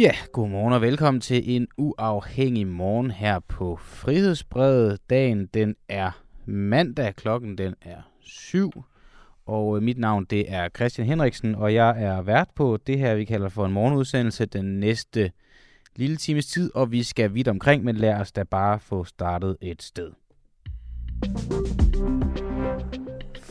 Ja, godmorgen og velkommen til en uafhængig morgen her på Frihedsbredet. Dagen den er mandag, klokken den er syv, og øh, mit navn det er Christian Henriksen, og jeg er vært på det her, vi kalder for en morgenudsendelse den næste lille times tid, og vi skal vidt omkring, men lad os da bare få startet et sted.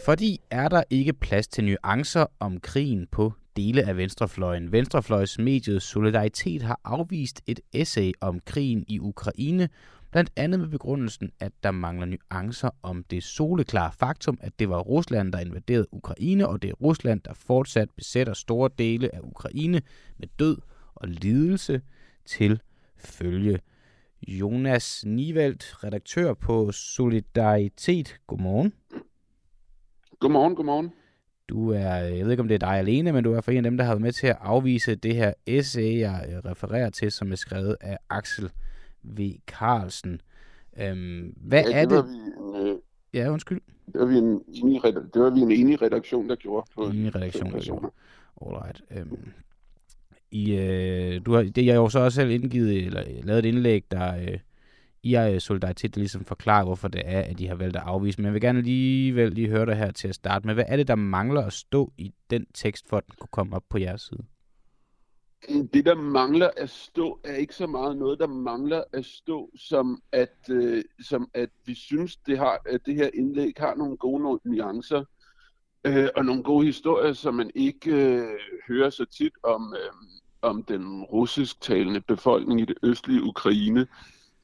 Fordi er der ikke plads til nuancer om krigen på dele af venstrefløjen. Venstrefløjsmediet Solidaritet har afvist et essay om krigen i Ukraine, blandt andet med begrundelsen, at der mangler nuancer om det soleklare faktum, at det var Rusland, der invaderede Ukraine, og det er Rusland, der fortsat besætter store dele af Ukraine med død og lidelse til følge. Jonas Nivelt, redaktør på Solidaritet. Godmorgen. Godmorgen, godmorgen. Du er, jeg ved ikke om det er dig alene, men du er for en af dem, der har været med til at afvise det her essay, jeg øh, refererer til, som er skrevet af Axel V. Carlsen. Øhm, hvad ja, er det? Det? vi øh, Ja, undskyld. det, var vi en enig, det var vi en enig redaktion, der gjorde. På Enig redaktion, der personer. Alright. Øhm, I, øh, du har, det, jeg har jo så også selv indgivet, eller lavet et indlæg, der øh, i er øh, solidaritet, der ligesom forklarer, hvorfor det er, at de har valgt at afvise. Men jeg vil gerne alligevel lige høre dig her til at starte med. Hvad er det, der mangler at stå i den tekst, for at den kunne komme op på jeres side? Det, der mangler at stå, er ikke så meget noget, der mangler at stå, som at, øh, som at vi synes, det, har, at det her indlæg har nogle gode nuancer øh, og nogle gode historier, som man ikke øh, hører så tit om, øh, om den russisk talende befolkning i det østlige Ukraine.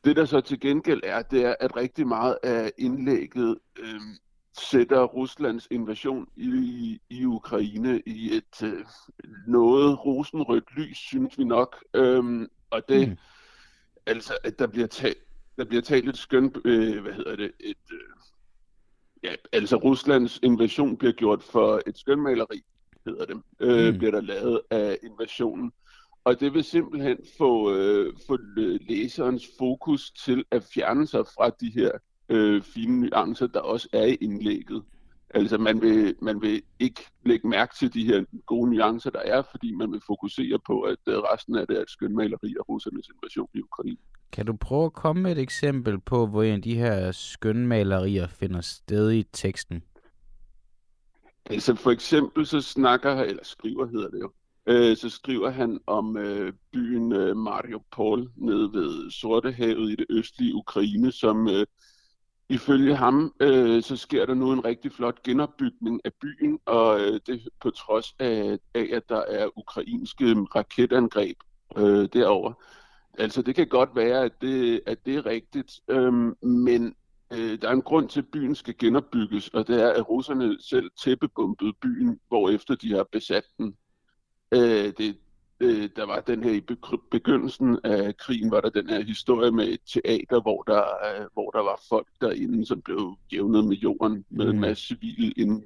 Det, der så til gengæld er, det er, at rigtig meget af indlægget øh, sætter Ruslands invasion i, i Ukraine i et øh, noget rosenrødt lys, synes vi nok. Øhm, og det, Mm. altså, at der bliver talt, der bliver talt et skønt, øh, hvad hedder det, et, øh, ja, altså Ruslands invasion bliver gjort for et skønmaleri, hedder det, øh, mm. bliver der lavet af invasionen. Og det vil simpelthen få, øh, få læserens fokus til at fjerne sig fra de her øh, fine nuancer, der også er i indlægget. Altså man vil, man vil ikke lægge mærke til de her gode nuancer, der er, fordi man vil fokusere på, at øh, resten af det er et skønmaleri af russernes invasion i Ukraine. Kan du prøve at komme med et eksempel på, hvor en af de her skønmalerier finder sted i teksten? Altså for eksempel så snakker eller skriver hedder det jo, øh, så skriver han om øh, byen øh, Mariupol nede ved Sortehavet i det østlige Ukraine, som øh, ifølge ham, øh, så sker der nu en rigtig flot genopbygning af byen, og øh, det på trods af, af, at der er ukrainske raketangreb øh, derover. Altså det kan godt være, at det, at det er rigtigt, øh, men øh, der er en grund til, at byen skal genopbygges, og det er, at russerne selv tæppebumpede byen, hvorefter de har besat den. Øh, det, øh, der var den her i begyndelsen af krigen, var der den her historie med et teater, hvor der, øh, hvor der var folk derinde, som blev jævnet med jorden med Mm. en masse civile inde.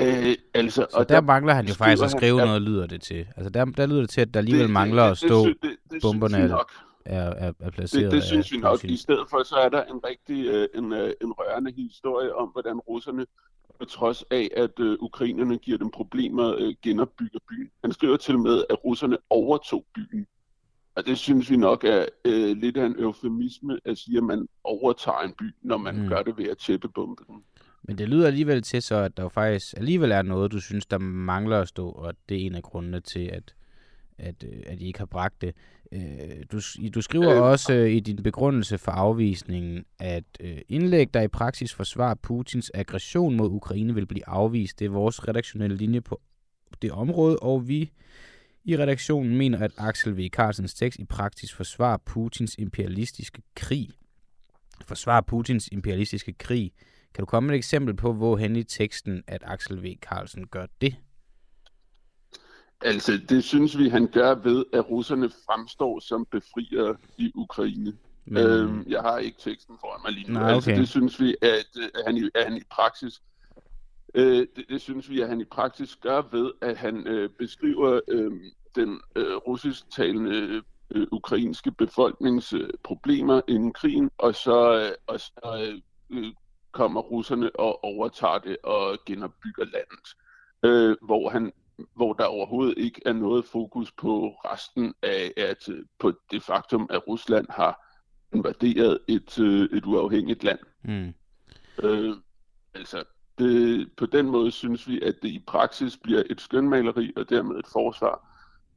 Øh, altså, Så der, der mangler han jo faktisk at han, skrive at- noget, lyder det til. Altså der, der lyder det til, at der alligevel det- mangler det, at stå, det, det, det, bomberne er- er, er, er placeret Det, det synes vi nok. Putin. I stedet for, så er der en rigtig øh, en, øh, en rørende historie om, hvordan russerne, på trods af, at øh, ukrainerne giver dem problemer, øh, genopbygger byen. Han skriver til med, at russerne overtog byen. Og det synes vi nok er øh, lidt af en eufemisme at sige, at man overtager en by, når man mm. gør det ved at tæppebombe den. Men det lyder alligevel til så, at der jo faktisk alligevel er noget, du synes, der mangler at stå, og det er en af grundene til, at, at, øh, at I ikke har bragt det. Øh, Du, du skriver Øh. også øh, i din begrundelse for afvisningen, at indlæg, der i praksis forsvarer Putins aggression mod Ukraine, vil blive afvist. Det er vores redaktionelle linje på det område, og vi i redaktionen mener, at Axel V. Carlsens tekst i praksis forsvarer Putins imperialistiske krig. Forsvarer Putins imperialistiske krig. Kan du komme med et eksempel på, hvor hen i teksten, at Axel V. Carlsen gør det? Altså, det synes vi, han gør ved, at russerne fremstår som befriere i Ukraine. Men. Øhm, jeg har ikke teksten foran mig lige nu. Nej, Altså, okay. det synes vi, at, øh, at, han, i, at han i praksis øh, det, det synes vi, at han i praksis gør ved, at han øh, beskriver øh, den øh, russisktalende øh, ukrainske befolknings øh, problemer inden krigen, og så, øh, og så øh, kommer russerne og overtager det og genopbygger landet. Øh, hvor han hvor der overhovedet ikke er noget fokus på resten af at på det faktum, at Rusland har invaderet et, øh, et uafhængigt land. Mm. Øh, altså, det, på den måde synes vi, at det i praksis bliver et skønmaleri og dermed et forsvar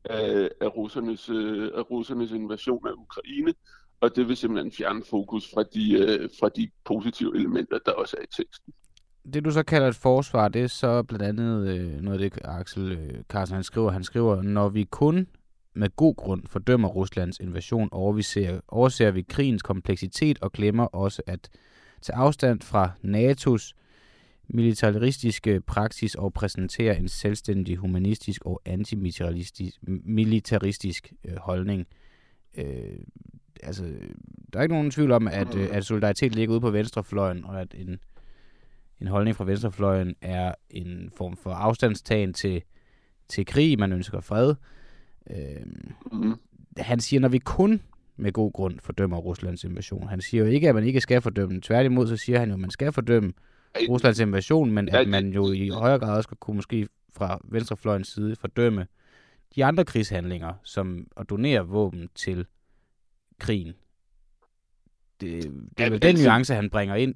af, af, russernes, øh, af russernes invasion af Ukraine, og det vil simpelthen fjerne fokus fra de, øh, fra de positive elementer, der også er i teksten. Det du så kalder et forsvar, det er så blandt andet øh, noget af det, Axel øh, Carlsen han skriver. Han skriver, når vi kun med god grund fordømmer Ruslands invasion, overser, overser vi krigens kompleksitet og glemmer også at tage afstand fra NATO's militaristiske praksis og præsentere en selvstændig humanistisk og antimilitaristisk øh, holdning. Øh, altså, der er ikke nogen tvivl om, at, øh, at solidaritet ligger ude på venstrefløjen, og at en, en holdning fra venstrefløjen er en form for afstandstagen til, til krig, man ønsker fred. Øh, mm. Han siger, når vi kun med god grund fordømmer Ruslands invasion. Han siger jo ikke, at man ikke skal fordømme. Tværtimod så siger han jo, at man skal fordømme Ruslands invasion, men at man jo i højere grad også kunne måske fra venstrefløjens side fordømme de andre krigshandlinger, som at donere våben til krigen. Det, det er vel den altså- nuance, han bringer ind.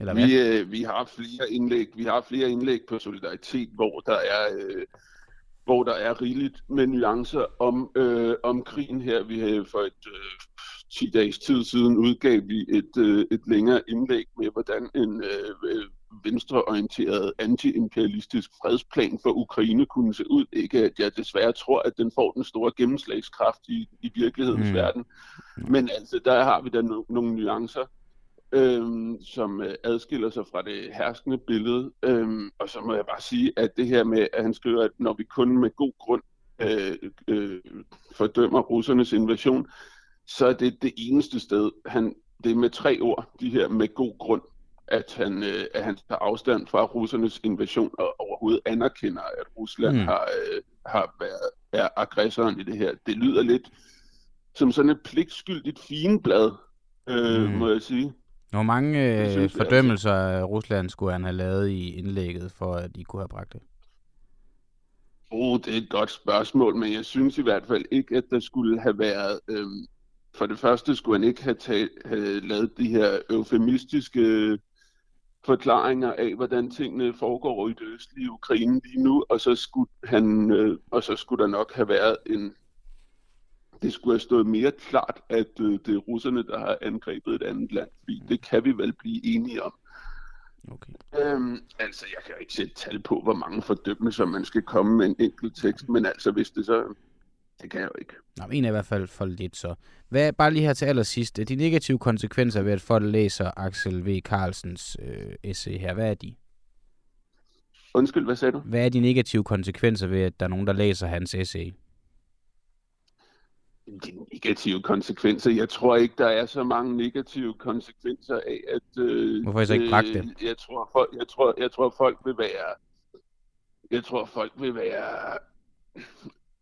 Eller hvad? Vi, øh, vi har flere indlæg, vi har flere indlæg på solidaritet, hvor der er øh, hvor der er rigeligt med nuancer om, øh, om krigen her. Vi har for et øh, 10 dages tid siden udgav vi et, øh, et længere indlæg med, hvordan en øh, venstreorienteret anti-imperialistisk fredsplan for Ukraine kunne se ud. Ikke at jeg desværre tror, at den får den store gennemslagskraft i, i virkelighedens mm. verden. Men altså, der har vi da no- nogle nuancer øhm, som øh, adskiller sig fra det herskende billede. Øhm, og så må jeg bare sige, at det her med, at han skriver, at når vi kun med god grund øh, øh, fordømmer russernes invasion, så er det det eneste sted, han, det er med tre ord, de her med god grund, at han, øh, at han tager afstand fra russernes invasion og overhovedet anerkender, at Rusland mm. har, øh, har været er aggressoren i det her. Det lyder lidt som sådan et pligtskyldigt fineblad, øh, mm. må jeg sige. Hvor mange øh, synes, fordømmelser af Rusland skulle han have lavet i indlægget, for at I kunne have bragt det? Oh, det er et godt spørgsmål, men jeg synes i hvert fald ikke, at der skulle have været... Øh, for det første skulle han ikke have, taget, have lavet de her eufemistiske forklaringer af, hvordan tingene foregår i det østlige Ukraine lige nu, og så skulle, han, øh, og så skulle der nok have været en det skulle have stået mere klart, at øh, det er russerne, der har angrebet et andet land, fordi det kan vi vel blive enige om. Okay. Øhm, altså, jeg kan ikke sætte tal på, hvor mange fordømmelser man skal komme med en enkelt tekst, men altså, hvis det så... Det kan jeg jo ikke. Nå, en er i hvert fald for lidt så. Hvad, bare lige her til allersidst. De negative konsekvenser ved, at folk læser Axel V. Carlsens øh, essay her, hvad er de? Undskyld, hvad sagde du? Hvad er de negative konsekvenser ved, at der er nogen, der læser hans essay? De negative konsekvenser. Jeg tror ikke, der er så mange negative konsekvenser af, at... Øh, Hvorfor I så ikke bragt det? Øh, jeg tror, folk, jeg, tror, jeg tror, folk vil være... Jeg tror, folk vil være...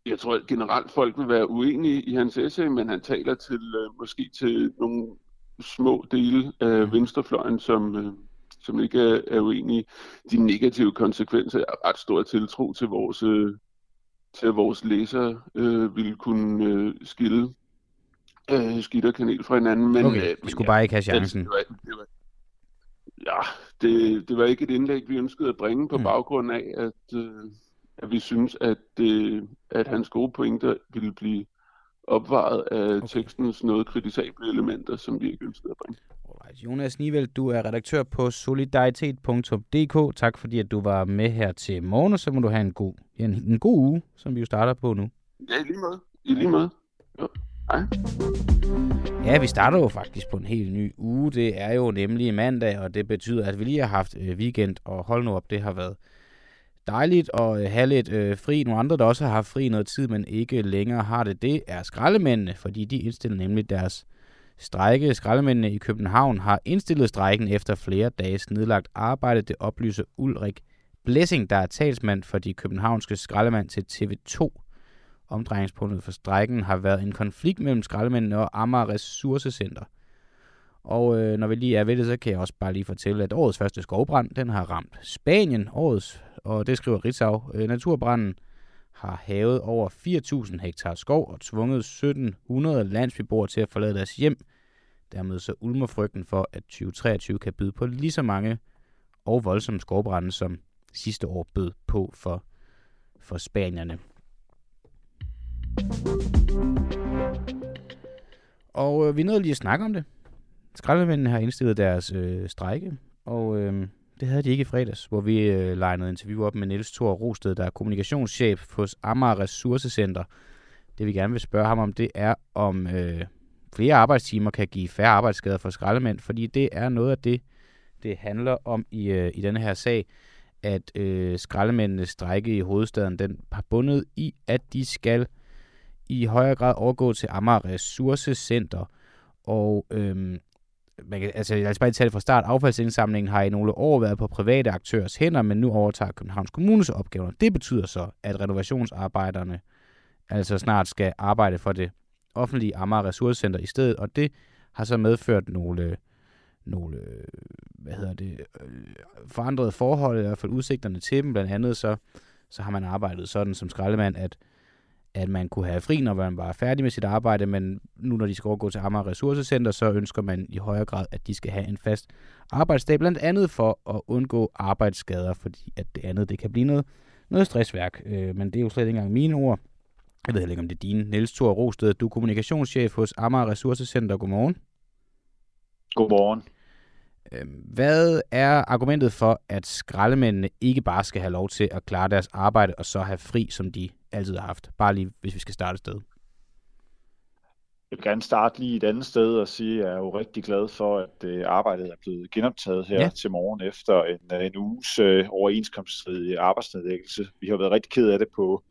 Jeg tror generelt, folk vil være uenige i hans essay, men han taler til øh, måske til nogle små dele af mm. venstrefløjen, som, øh, som ikke er, er uenige. De negative konsekvenser er ret stor tiltro til vores, øh, til at vores læsere øh, ville kunne øh, skille øh, skidt og kanel fra hinanden. Men, okay, øh, vi skulle ja, bare ikke have chancen. Det, det, var, det var, ja, det, det var ikke et indlæg, vi ønskede at bringe på mm. baggrund af, at, øh, at vi synes, at, øh, at hans gode pointer ville blive opvaret af okay. tekstens noget kritisable elementer, som vi ikke ønskede at bringe. Alright. Jonas Nivel, du er redaktør på solidaritet.dk. Tak fordi, at du var med her til morgen, og så må du have en god, en, en god uge, som vi jo starter på nu. Ja, i lige måde. I lige måde. Jo. Hej. Ja, vi starter jo faktisk på en helt ny uge. Det er jo nemlig mandag, og det betyder, at vi lige har haft øh, weekend, og hold nu op, det har været dejligt at øh, have lidt øh, fri. Nogle andre, der også har haft fri noget tid, men ikke længere har det, det er skraldemændene, fordi de indstiller nemlig deres strejke. skraldemændene i København har indstillet strejken efter flere dages nedlagt arbejde, det oplyser Ulrik Blessing, der er talsmand for de københavnske skraldemænd til TV2. Omdrejningspunktet for strejken har været en konflikt mellem skraldemændene og Amager Ressourcecenter. Og øh, når vi lige er ved det, så kan jeg også bare lige fortælle, at årets første skovbrand, den har ramt Spanien. Årets, og det skriver Ritzau. Øh, naturbranden har havet over 4.000 hektar skov og tvunget 1.700 landsbyboere til at forlade deres hjem. Dermed så ulmer frygten for, at 2023 kan byde på lige så mange og voldsomme skovbrænde, som sidste år bød på for, for spanierne. Og øh, vi nåede lige at snakke om det. Skraldemændene har indstillet deres øh, strejke, og øh, det havde de ikke i fredags, hvor vi øh, legnede interview op med Niels Thor Rosted, der er kommunikationschef hos Amager Ressourcecenter. Det vi gerne vil spørge ham om, det er, om øh, flere arbejdstimer kan give færre arbejdsskader for skraldemænd, fordi det er noget af det, det handler om i, øh, i denne her sag, at øh, skraldemændenes strække i hovedstaden, den har bundet i, at de skal i højere grad overgå til Amager Ressourcecenter. Og øhm, man kan, altså, lad os bare tage det fra start. Affaldsindsamlingen har i nogle år været på private aktørers hænder, men nu overtager Københavns Kommunes opgaver. Det betyder så, at renovationsarbejderne altså snart skal arbejde for det offentlige Amager Ressourcecenter i stedet, og det har så medført nogle, nogle hvad hedder det, øh, forandrede forhold, i hvert fald udsigterne til dem. Blandt andet så, så har man arbejdet sådan som skraldemand, at at man kunne have fri, når man var færdig med sit arbejde, men nu når de skal overgå til Amager Ressourcecenter, så ønsker man i højere grad, at de skal have en fast arbejdsdag, blandt andet for at undgå arbejdsskader, fordi at det andet det kan blive noget, noget stressværk. Øh, men det er jo slet ikke engang mine ord. Jeg ved heller ikke, om det er dine. Niels Thor Rosted, du er kommunikationschef hos Amager Ressourcecenter. Godmorgen. Godmorgen. Øhm, hvad er argumentet for, at skraldemændene ikke bare skal have lov til at klare deres arbejde og så have fri, som de altid har haft? Bare lige, hvis vi skal starte et sted. Jeg vil gerne starte lige et andet sted og sige, at jeg er jo rigtig glad for, at øh, arbejdet er blevet genoptaget her ja. til morgen efter en, øh, en uges øh, overenskomststridig arbejdsnedlæggelse. Vi har været rigtig ked af det på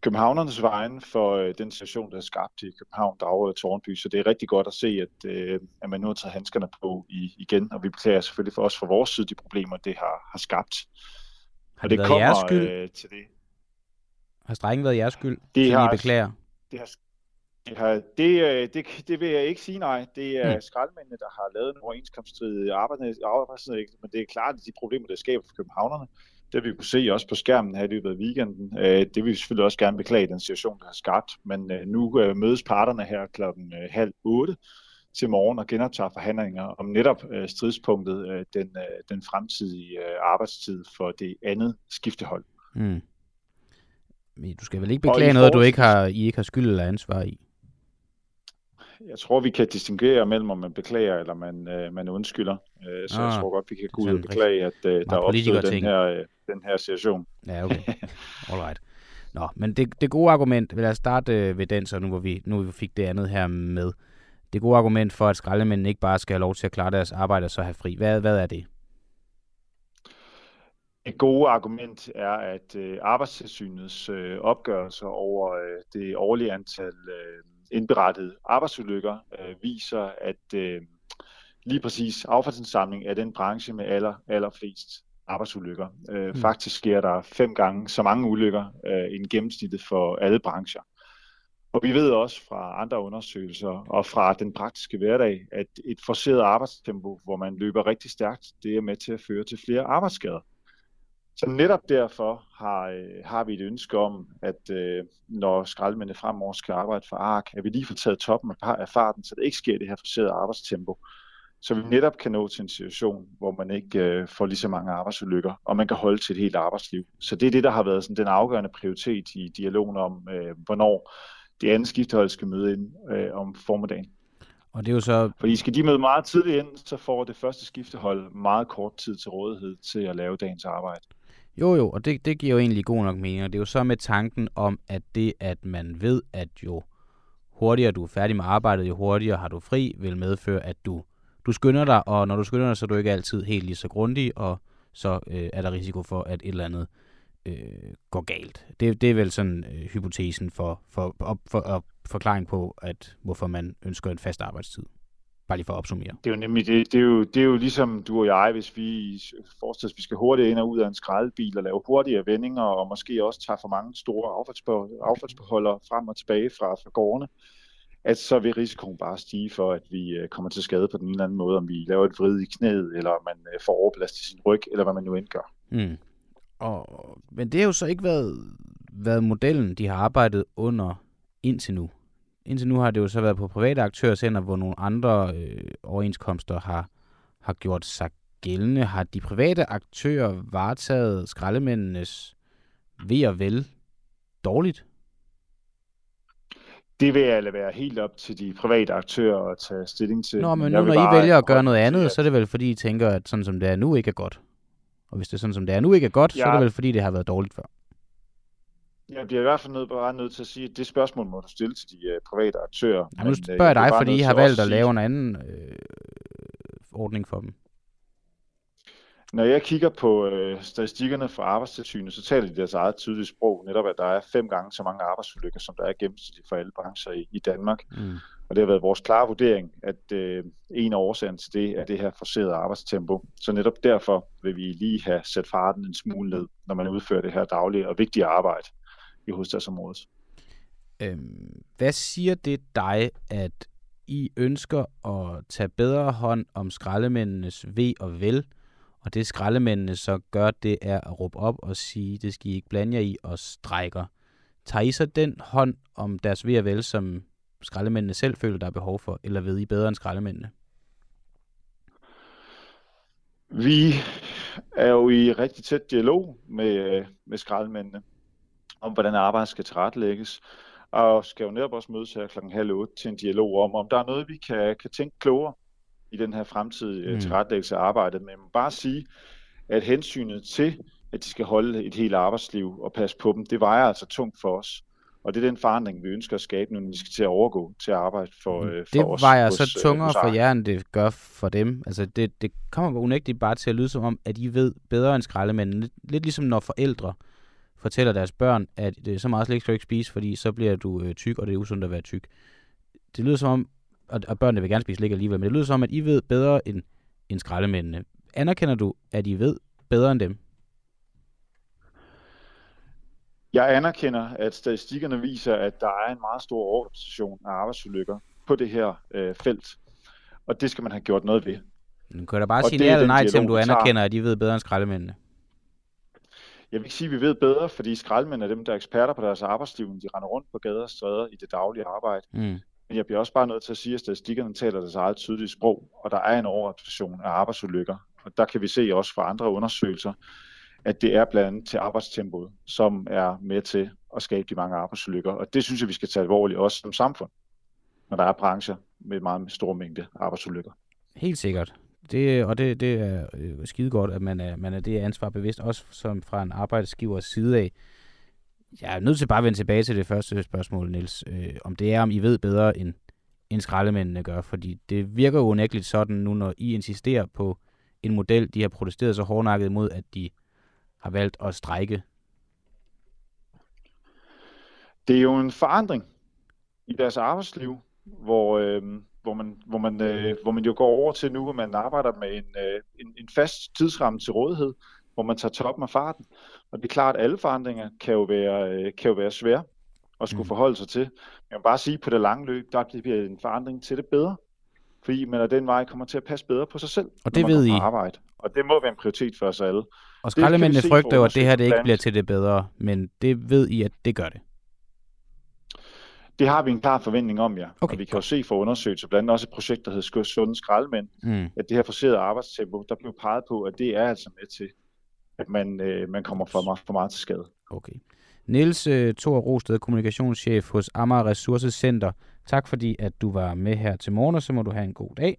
københavnernes vejen for øh, den situation, der er skabt i København, Dragør og Tornby. Så det er rigtig godt at se, at, øh, at man nu har taget handskerne på i, igen. Og vi beklager selvfølgelig for os fra vores side de problemer, det har, har skabt. Har det, og det kommer? Øh, til det. Har strækken været jeres skyld, det har, I beklager? Det har, det, har, det, øh, det, det vil jeg ikke sige nej. Det er hmm. skraldmændene, der har lavet en overenskomststridig arbejdsnedlæggelse, men det er klart, at de problemer, der skaber for københavnerne, det vi kunne se også på skærmen her i løbet af weekenden, øh, det vil vi selvfølgelig også gerne beklage den situation, der har skabt. Men øh, nu mødes parterne her klokken halv otte til morgen og genoptager forhandlinger om netop stridspunktet, den, den fremtidige arbejdstid for det andet skiftehold. Mm. Men du skal vel ikke beklage noget, du ikke har, I ikke har skyld eller ansvar i? jeg tror, vi kan distinguere mellem, om man beklager eller man, øh, man undskylder. Øh, så ah, jeg tror godt, vi kan gå ud og beklage, at øh, der er opstået den her, øh, den her situation. Ja, okay. Alright. Nå, men det, det gode argument, vil jeg starte øh, ved den, så nu hvor vi, nu vi fik det andet her med. Det gode argument for, at skraldemændene ikke bare skal have lov til at klare deres arbejde og så have fri. Hvad, hvad er det? Et gode argument er, at øh, arbejdstilsynets øh, opgørelser over øh, det årlige antal øh, indberettede arbejdsulykker øh, viser, at øh, lige præcis affaldsindsamling er den branche med aller, allerflest arbejdsulykker. Øh, mm. Faktisk sker der fem gange så mange ulykker øh, end gennemsnittet for alle brancher. Og vi ved også fra andre undersøgelser og fra den praktiske hverdag, at et forceret arbejdstempo, hvor man løber rigtig stærkt, det er med til at føre til flere arbejdsskader. Så netop derfor har, øh, har vi et ønske om, at øh, når skraldmændene fremover skal arbejde for ARK, at vi lige får taget toppen af farten, så det ikke sker det her forserede arbejdstempo. Så vi netop kan nå til en situation, hvor man ikke øh, får lige så mange arbejdsulykker, og man kan holde til et helt arbejdsliv. Så det er det, der har været sådan, den afgørende prioritet i dialogen om, øh, hvornår det andet skiftehold skal møde ind øh, om formiddagen. Og det er jo så... Fordi skal de møde meget tidligt ind, så får det første skiftehold meget kort tid til rådighed til at lave dagens arbejde. Jo, jo, og det, det giver jo egentlig god nok mening. Og det er jo så med tanken om, at det, at man ved, at jo hurtigere du er færdig med arbejdet, jo hurtigere har du fri, vil medføre, at du, du skynder dig, og når du skynder dig, så er du ikke altid helt lige så grundig, og så øh, er der risiko for, at et eller andet øh, går galt. Det, det er vel sådan øh, hypotesen for, for, for, for, for forklaring på, at hvorfor man ønsker en fast arbejdstid. Bare lige for at opsummere. Det er jo nemlig det. Det er jo, det er jo ligesom du og jeg, hvis vi forestiller os, vi skal hurtigere ind og ud af en skraldebil og lave hurtigere vendinger, og måske også tage for mange store affaldsbeholdere frem og tilbage fra, fra gårdene, at så vil risikoen bare stige for, at vi øh, kommer til skade på den ene eller anden måde, om vi laver et vrid i knæet, eller om man øh, får overbelast i sin ryg, eller hvad man nu end gør. Mm. Og, men det har jo så ikke været, været modellen, de har arbejdet under indtil nu. Indtil nu har det jo så været på private aktørsender, hvor nogle andre øh, overenskomster har, har gjort sig gældende. Har de private aktører varetaget skraldemændenes ved og vel dårligt? Det vil jeg være helt op til de private aktører at tage stilling til. Nå, men nu når I vælger at gøre noget andet, at... så er det vel fordi, I tænker, at sådan som det er nu ikke er godt. Og hvis det er sådan som det er nu ikke er godt, ja. så er det vel fordi, det har været dårligt før. Jeg bliver i hvert fald nødt, bare nødt til at sige, at det spørgsmål må du stille til de uh, private aktører. Ja, nu øh, spørger jeg dig, fordi I har valgt at lave en anden øh, ordning for dem. Når jeg kigger på øh, statistikkerne fra arbejdstilsynet, så taler de deres eget tydelige sprog, netop at der er fem gange så mange arbejdsulykker, som der er gennemsnitligt for alle brancher i, i Danmark. Mm. Og det har været vores klare vurdering, at øh, en af årsagerne til det er det her forserede arbejdstempo. Så netop derfor vil vi lige have sat farten en smule ned, når man udfører det her daglige og vigtige arbejde i hovedstadsområdet. Øhm, hvad siger det dig, at I ønsker at tage bedre hånd om skraldemændenes ved og vel, og det skraldemændene så gør, det er at råbe op og sige, det skal I ikke blande jer i, og strækker. Tager I så den hånd om deres ved og vel, som skraldemændene selv føler, der er behov for, eller ved I bedre end skraldemændene? Vi er jo i rigtig tæt dialog med, med skraldemændene om, hvordan arbejdet skal tilrettelægges, og skal jo netop også mødes her klokken halv otte til en dialog om, om der er noget, vi kan, kan tænke klogere i den her fremtidige mm. tilrettelæggelse af arbejdet. Men jeg må bare sige, at hensynet til, at de skal holde et helt arbejdsliv og passe på dem, det vejer altså tungt for os. Og det er den forandring, vi ønsker at skabe nu, når vi skal til at overgå til at arbejde for, mm. for det os. Det vejer hos, så tungere for jer, end det gør for dem. Altså det, det kommer unægteligt bare til at lyde som om, at I ved bedre end skraldemændene. Lidt, lidt ligesom når forældre fortæller deres børn, at det er så meget slik skal du ikke spise, fordi så bliver du øh, tyk, og det er usundt at være tyk. Det lyder som om, og, og børnene vil gerne spise slik alligevel, men det lyder som om, at I ved bedre end, end skraldemændene. Anerkender du, at I ved bedre end dem? Jeg anerkender, at statistikkerne viser, at der er en meget stor overrepræsentation af arbejdsulykker på det her øh, felt. Og det skal man have gjort noget ved. Nu kan da bare og sige ja eller nej til, om du anerkender, at I ved bedre end skraldemændene. Jeg vil ikke sige, at vi ved bedre, fordi skraldemænd er dem, der er eksperter på deres arbejdsliv, de render rundt på gader og stræder i det daglige arbejde. Mm. Men jeg bliver også bare nødt til at sige, at statistikkerne taler deres eget tydelige sprog, og der er en overrepræsentation af arbejdsulykker. Og der kan vi se også fra andre undersøgelser, at det er blandt andet til arbejdstempoet, som er med til at skabe de mange arbejdsulykker. Og det synes jeg, vi skal tage alvorligt også som samfund, når der er brancher med meget stor mængde arbejdsulykker. Helt sikkert. Det, og det, det er øh, skide godt, at man er, man er det ansvar bevidst, også som fra en arbejdsgivers side af. Jeg er nødt til bare at vende tilbage til det første spørgsmål, Niels. Øh, om det er, om I ved bedre, end, end skraldemændene gør. Fordi det virker jo unægteligt sådan nu, når I insisterer på en model, de har protesteret så hårdnakket imod, at de har valgt at strække. Det er jo en forandring i deres arbejdsliv, hvor, øh, hvor, man, hvor, man, øh, hvor man jo går over til nu, hvor man arbejder med en, øh, en, en fast tidsramme til rådighed, hvor man tager toppen af farten. Og det er klart, at alle forandringer kan jo være, øh, kan jo være svære at skulle mm. forholde sig til. Jeg vil bare sige, at på det lange løb, der bliver en forandring til det bedre. Fordi man af den vej kommer til at passe bedre på sig selv, og det ved I. arbejde. Og det må være en prioritet for os alle. Og skraldemændene frygter jo, at det her det ikke bliver til det bedre, men det ved I, at det gør det. Det har vi en klar forventning om, ja. Okay. Og vi kan jo se for undersøgelser, blandt andet også et projekt, der hedder Sunde Skraldemænd, mm. at det her forserede arbejdstempo, der blev peget på, at det er altså med til, at man, øh, man kommer for meget, for meget til skade. Okay. Niels uh, Thor Rosted, kommunikationschef hos Amager Ressourcecenter. Tak fordi, at du var med her til morgen, og så må du have en god dag.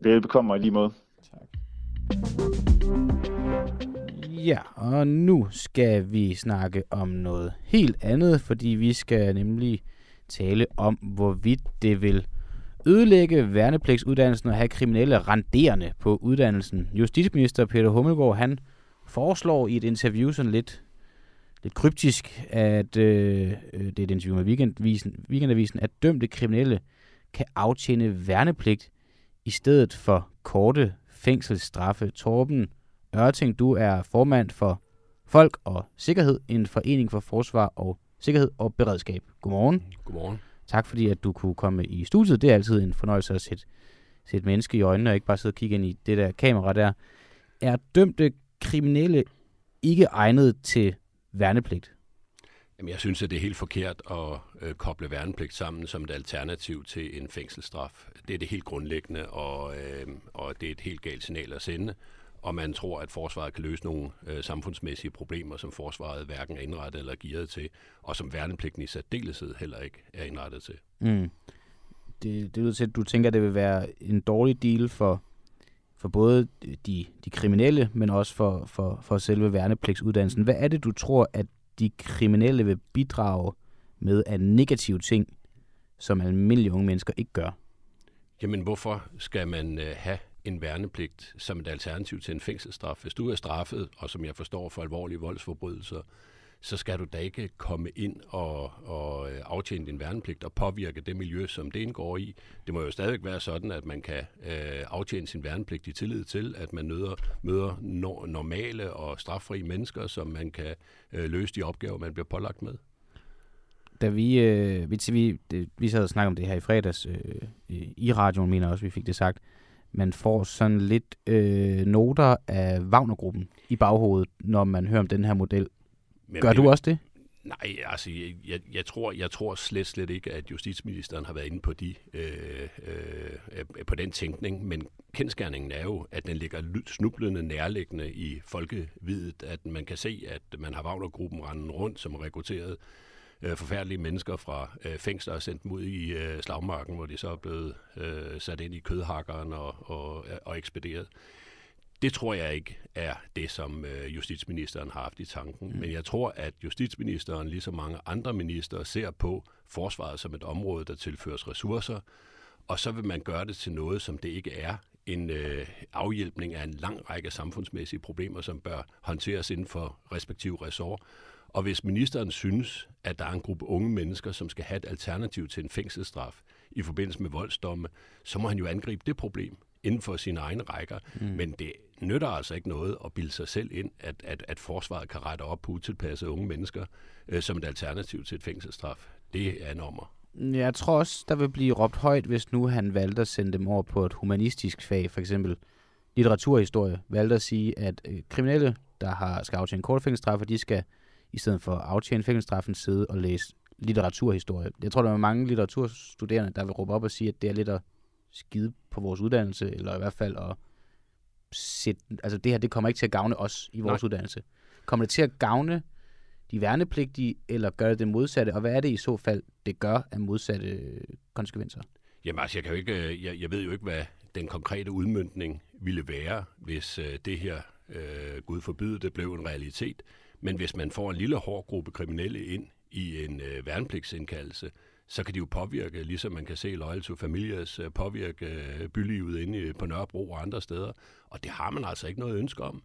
Velbekomme og lige måde. Tak. Ja, og nu skal vi snakke om noget helt andet, fordi vi skal nemlig tale om, hvorvidt det vil ødelægge værnepligtsuddannelsen og have kriminelle renderende på uddannelsen. Justitsminister Peter Hummelgaard, han foreslår i et interview sådan lidt, lidt kryptisk, at øh, øh, det er et interview med weekendavisen, weekendavisen, at dømte kriminelle kan aftjene værnepligt i stedet for korte fængselsstraffe. Torben Ørting, du er formand for Folk og Sikkerhed, en forening for forsvar og sikkerhed og beredskab. Godmorgen. Godmorgen. Tak fordi, at du kunne komme i studiet. Det er altid en fornøjelse at sætte, sætte menneske i øjnene, og ikke bare sidde og kigge ind i det der kamera der. Er dømte kriminelle ikke egnet til værnepligt? Jamen, jeg synes, at det er helt forkert at øh, koble værnepligt sammen som et alternativ til en fængselsstraf. Det er det helt grundlæggende, og, øh, og det er et helt galt signal at sende. Og man tror, at forsvaret kan løse nogle øh, samfundsmæssige problemer, som forsvaret hverken er indrettet eller gearet til, og som værnepligten i særdeleshed heller ikke er indrettet til. Mm. Det, det lyder til, at du tænker, at det vil være en dårlig deal for, for både de, de kriminelle, men også for, for, for selve værnepligtsuddannelsen. Hvad er det, du tror, at de kriminelle vil bidrage med af negative ting, som almindelige unge mennesker ikke gør? Jamen, hvorfor skal man øh, have en værnepligt som et alternativ til en fængselsstraf? Hvis du er straffet, og som jeg forstår for alvorlige voldsforbrydelser, så skal du da ikke komme ind og, og øh, aftjene din værnepligt og påvirke det miljø, som det indgår i. Det må jo stadigvæk være sådan, at man kan øh, aftjene sin værnepligt i tillid til, at man møder, møder no, normale og straffri mennesker, som man kan øh, løse de opgaver, man bliver pålagt med. Da vi, øh, vi, vi, det, vi sad og snakkede om det her i fredags, øh, i radioen mener også, vi fik det sagt, man får sådan lidt øh, noter af Wagner-gruppen i baghovedet, når man hører om den her model. Men Gør du også det? Nej, altså jeg, jeg, tror, jeg tror slet, slet ikke, at justitsministeren har været inde på, de, øh, øh, på den tænkning, men kendskærningen er jo, at den ligger snublende nærliggende i folkevidet, at man kan se, at man har Wagner-gruppen rende rundt, som rekrutteret øh, forfærdelige mennesker fra øh, fængsler og sendt dem ud i øh, slagmarken, hvor de så er blevet øh, sat ind i kødhakkeren og, og, og ekspederet. Det tror jeg ikke er det, som øh, justitsministeren har haft i tanken. Mm. Men jeg tror, at justitsministeren, ligesom mange andre minister, ser på forsvaret som et område, der tilføres ressourcer, og så vil man gøre det til noget, som det ikke er. En øh, afhjælpning af en lang række samfundsmæssige problemer, som bør håndteres inden for respektive ressort. Og hvis ministeren synes, at der er en gruppe unge mennesker, som skal have et alternativ til en fængselsstraf i forbindelse med voldsdomme, så må han jo angribe det problem inden for sine egne rækker. Mm. Men det nytter altså ikke noget at bilde sig selv ind, at, at, at forsvaret kan rette op på utilpassede unge mennesker øh, som et alternativ til et fængselsstraf. Det er nummer. Jeg tror også, der vil blive råbt højt, hvis nu han valgte at sende dem over på et humanistisk fag, for eksempel litteraturhistorie, valgte at sige, at øh, kriminelle, der har skal aftjene kort fængselsstraffe, de skal i stedet for at aftjene fængselsstraffen sidde og læse litteraturhistorie. Jeg tror, der er mange litteraturstuderende, der vil råbe op og sige, at det er lidt at skide på vores uddannelse, eller i hvert fald at sætte, altså det her, det kommer ikke til at gavne os i vores Nej. uddannelse. Kommer det til at gavne de værnepligtige, eller gør det det modsatte? Og hvad er det i så fald, det gør af modsatte konsekvenser? Jamen altså, jeg, kan jo ikke, øh, jeg, jeg ved jo ikke, hvad den konkrete udmyndning ville være, hvis øh, det her, øh, Gud forbyde det, blev en realitet. Men hvis man får en lille hård gruppe kriminelle ind i en øh, værnepligtsindkaldelse, så kan de jo påvirke, ligesom man kan se Loyal to Familias øh, påvirke øh, bylivet inde på Nørrebro og andre steder. Og det har man altså ikke noget ønske om.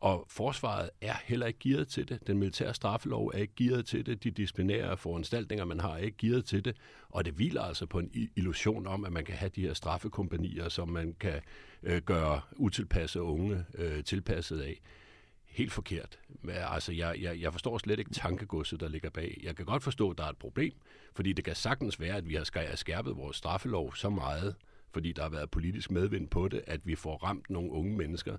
Og forsvaret er heller ikke gearet til det. Den militære straffelov er ikke gearet til det. De disciplinære foranstaltninger, man har, er ikke gearet til det. Og det hviler altså på en illusion om, at man kan have de her straffekompanier, som man kan øh, gøre utilpassede unge øh, tilpasset af helt forkert. Altså, jeg, jeg, jeg forstår slet ikke tankegodset, der ligger bag. Jeg kan godt forstå, at der er et problem, fordi det kan sagtens være, at vi har skærpet vores straffelov så meget, fordi der har været politisk medvind på det, at vi får ramt nogle unge mennesker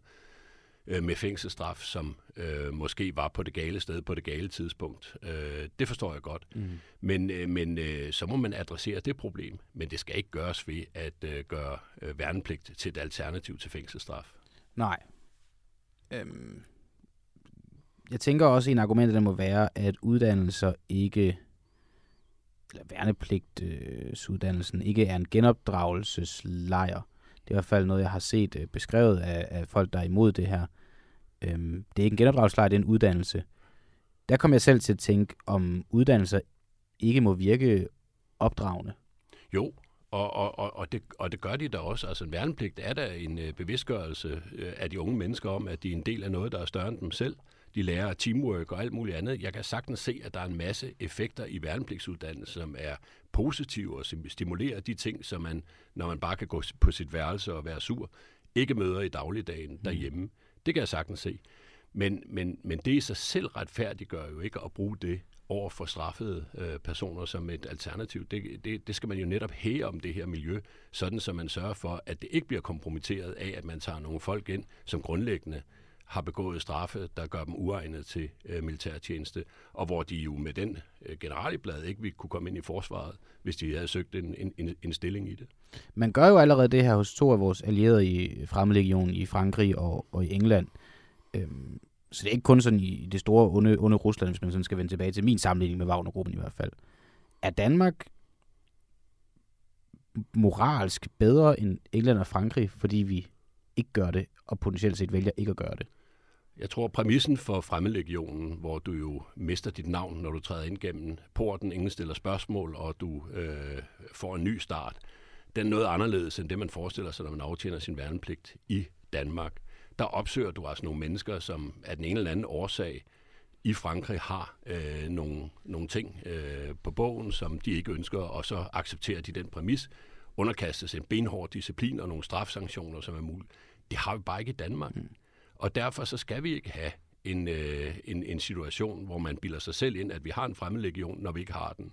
øh, med fængselsstraf, som øh, måske var på det gale sted på det gale tidspunkt. Øh, det forstår jeg godt. Mm. Men, øh, men øh, så må man adressere det problem. Men det skal ikke gøres ved at øh, gøre øh, værnepligt til et alternativ til fængselsstraf. Nej. Øhm, jeg tænker også, at en argument, der må være, at uddannelser ikke, eller værnepligtsuddannelsen, øh, ikke er en genopdragelseslejr. Det er i hvert fald noget, jeg har set øh, beskrevet af, af folk, der er imod det her. Øhm, det er ikke en genopdragelseslejr, det er en uddannelse. Der kom jeg selv til at tænke, om uddannelser ikke må virke opdragende. Jo, og, og, og, og, det, og det gør de da også. Altså en værnepligt er da en øh, bevidstgørelse øh, af de unge mennesker om, at de er en del af noget, der er større end dem selv de lærer teamwork og alt muligt andet. Jeg kan sagtens se, at der er en masse effekter i værnepligtsuddannelsen, som er positive og som stimulerer de ting, som man, når man bare kan gå på sit værelse og være sur, ikke møder i dagligdagen mm. derhjemme. Mm. Det kan jeg sagtens se. Men, men, men det i sig selv retfærdiggør jo ikke at bruge det over for straffede øh, personer som et alternativ. Det, det, det skal man jo netop hæve om det her miljø, sådan så man sørger for, at det ikke bliver kompromitteret af, at man tager nogle folk ind, som grundlæggende har begået straffe, der gør dem uegnet til øh, militærtjeneste, og hvor de jo med den øh, generalblad ikke ville kunne komme ind i forsvaret, hvis de havde søgt en, en, en en stilling i det. Man gør jo allerede det her hos to af vores allierede i Fremlegionen i Frankrig og, og i England. Øhm, så det er ikke kun sådan i det store onde, onde Rusland, hvis man sådan skal vende tilbage til min sammenligning med Wagnergruppen i hvert fald. Er Danmark moralsk bedre end England og Frankrig, fordi vi ikke gør det, og potentielt set vælger ikke at gøre det? Jeg tror, præmissen for Fremmedlegionen, hvor du jo mister dit navn, når du træder ind gennem porten, ingen stiller spørgsmål, og du øh, får en ny start, den er noget anderledes end det, man forestiller sig, når man aftjener sin værnepligt i Danmark. Der opsøger du altså nogle mennesker, som af den ene eller anden årsag i Frankrig har øh, nogle, nogle ting øh, på bogen, som de ikke ønsker, og så accepterer de den præmis, underkastes en benhård disciplin og nogle strafsanktioner, som er muligt. Det har vi bare ikke i Danmark. Mm. Og derfor så skal vi ikke have en, øh, en, en situation, hvor man bilder sig selv ind, at vi har en fremmedlegion, når vi ikke har den.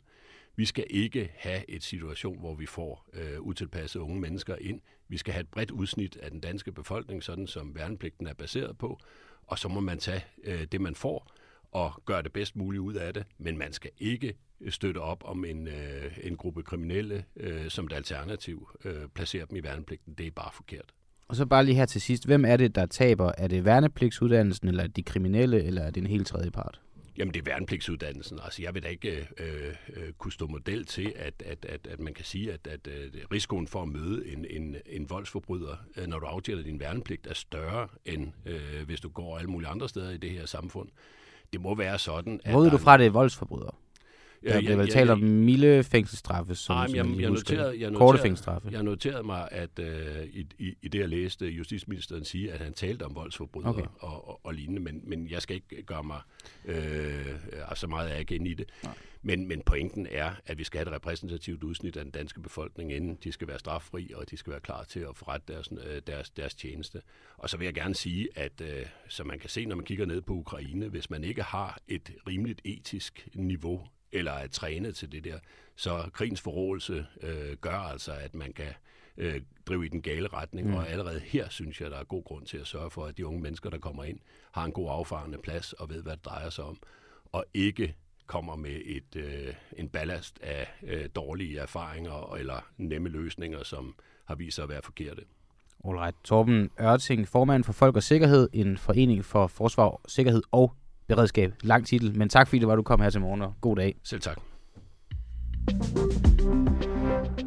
Vi skal ikke have et situation, hvor vi får øh, utilpassede unge mennesker ind. Vi skal have et bredt udsnit af den danske befolkning, sådan som værnepligten er baseret på. Og så må man tage øh, det, man får, og gøre det bedst muligt ud af det. Men man skal ikke støtte op om en, øh, en gruppe kriminelle øh, som et alternativ, øh, placere dem i værnepligten. Det er bare forkert. Og så bare lige her til sidst. Hvem er det, der taber? Er det værnepligtsuddannelsen, eller er det de kriminelle, eller er det en helt tredje part? Jamen, det er værnepligtsuddannelsen. Altså, jeg vil da ikke øh, øh, kunne stå model til, at, at, at, at man kan sige, at, at, at risikoen for at møde en, en, en voldsforbryder, øh, når du aftjener din værnepligt, er større, end øh, hvis du går alle mulige andre steder i det her samfund. Det må være sådan, at... Ved du fra, det er voldsforbrydere? Der bliver vel talt om milde fængselsstraffe, som, nej, som jeg, jeg, noterede, jeg, korte fængselsstraffe. Jeg noterede mig, at uh, i, i, i det, jeg læste justitsministeren sige, at han talte om voldsforbrydere okay. og, og, og lignende, men, men jeg skal ikke gøre mig øh, så meget af igen i det. Men, men pointen er, at vi skal have et repræsentativt udsnit af den danske befolkning, inden de skal være straffri, og de skal være klar til at forrette deres, øh, deres, deres tjeneste. Og så vil jeg gerne sige, at uh, som man kan se, når man kigger ned på Ukraine, hvis man ikke har et rimeligt etisk niveau eller er trænet til det der. Så krigens forrådelse øh, gør altså, at man kan øh, drive i den gale retning, mm. og allerede her synes jeg, der er god grund til at sørge for, at de unge mennesker, der kommer ind, har en god affarende plads og ved, hvad det drejer sig om, og ikke kommer med et, øh, en ballast af øh, dårlige erfaringer eller nemme løsninger, som har vist sig at være forkerte. Alright. Torben Ørting, formand for Folk og Sikkerhed, en forening for forsvar, sikkerhed og beredskab. Lang titel, men tak fordi det var, du kom her til morgen, og god dag. Selv tak.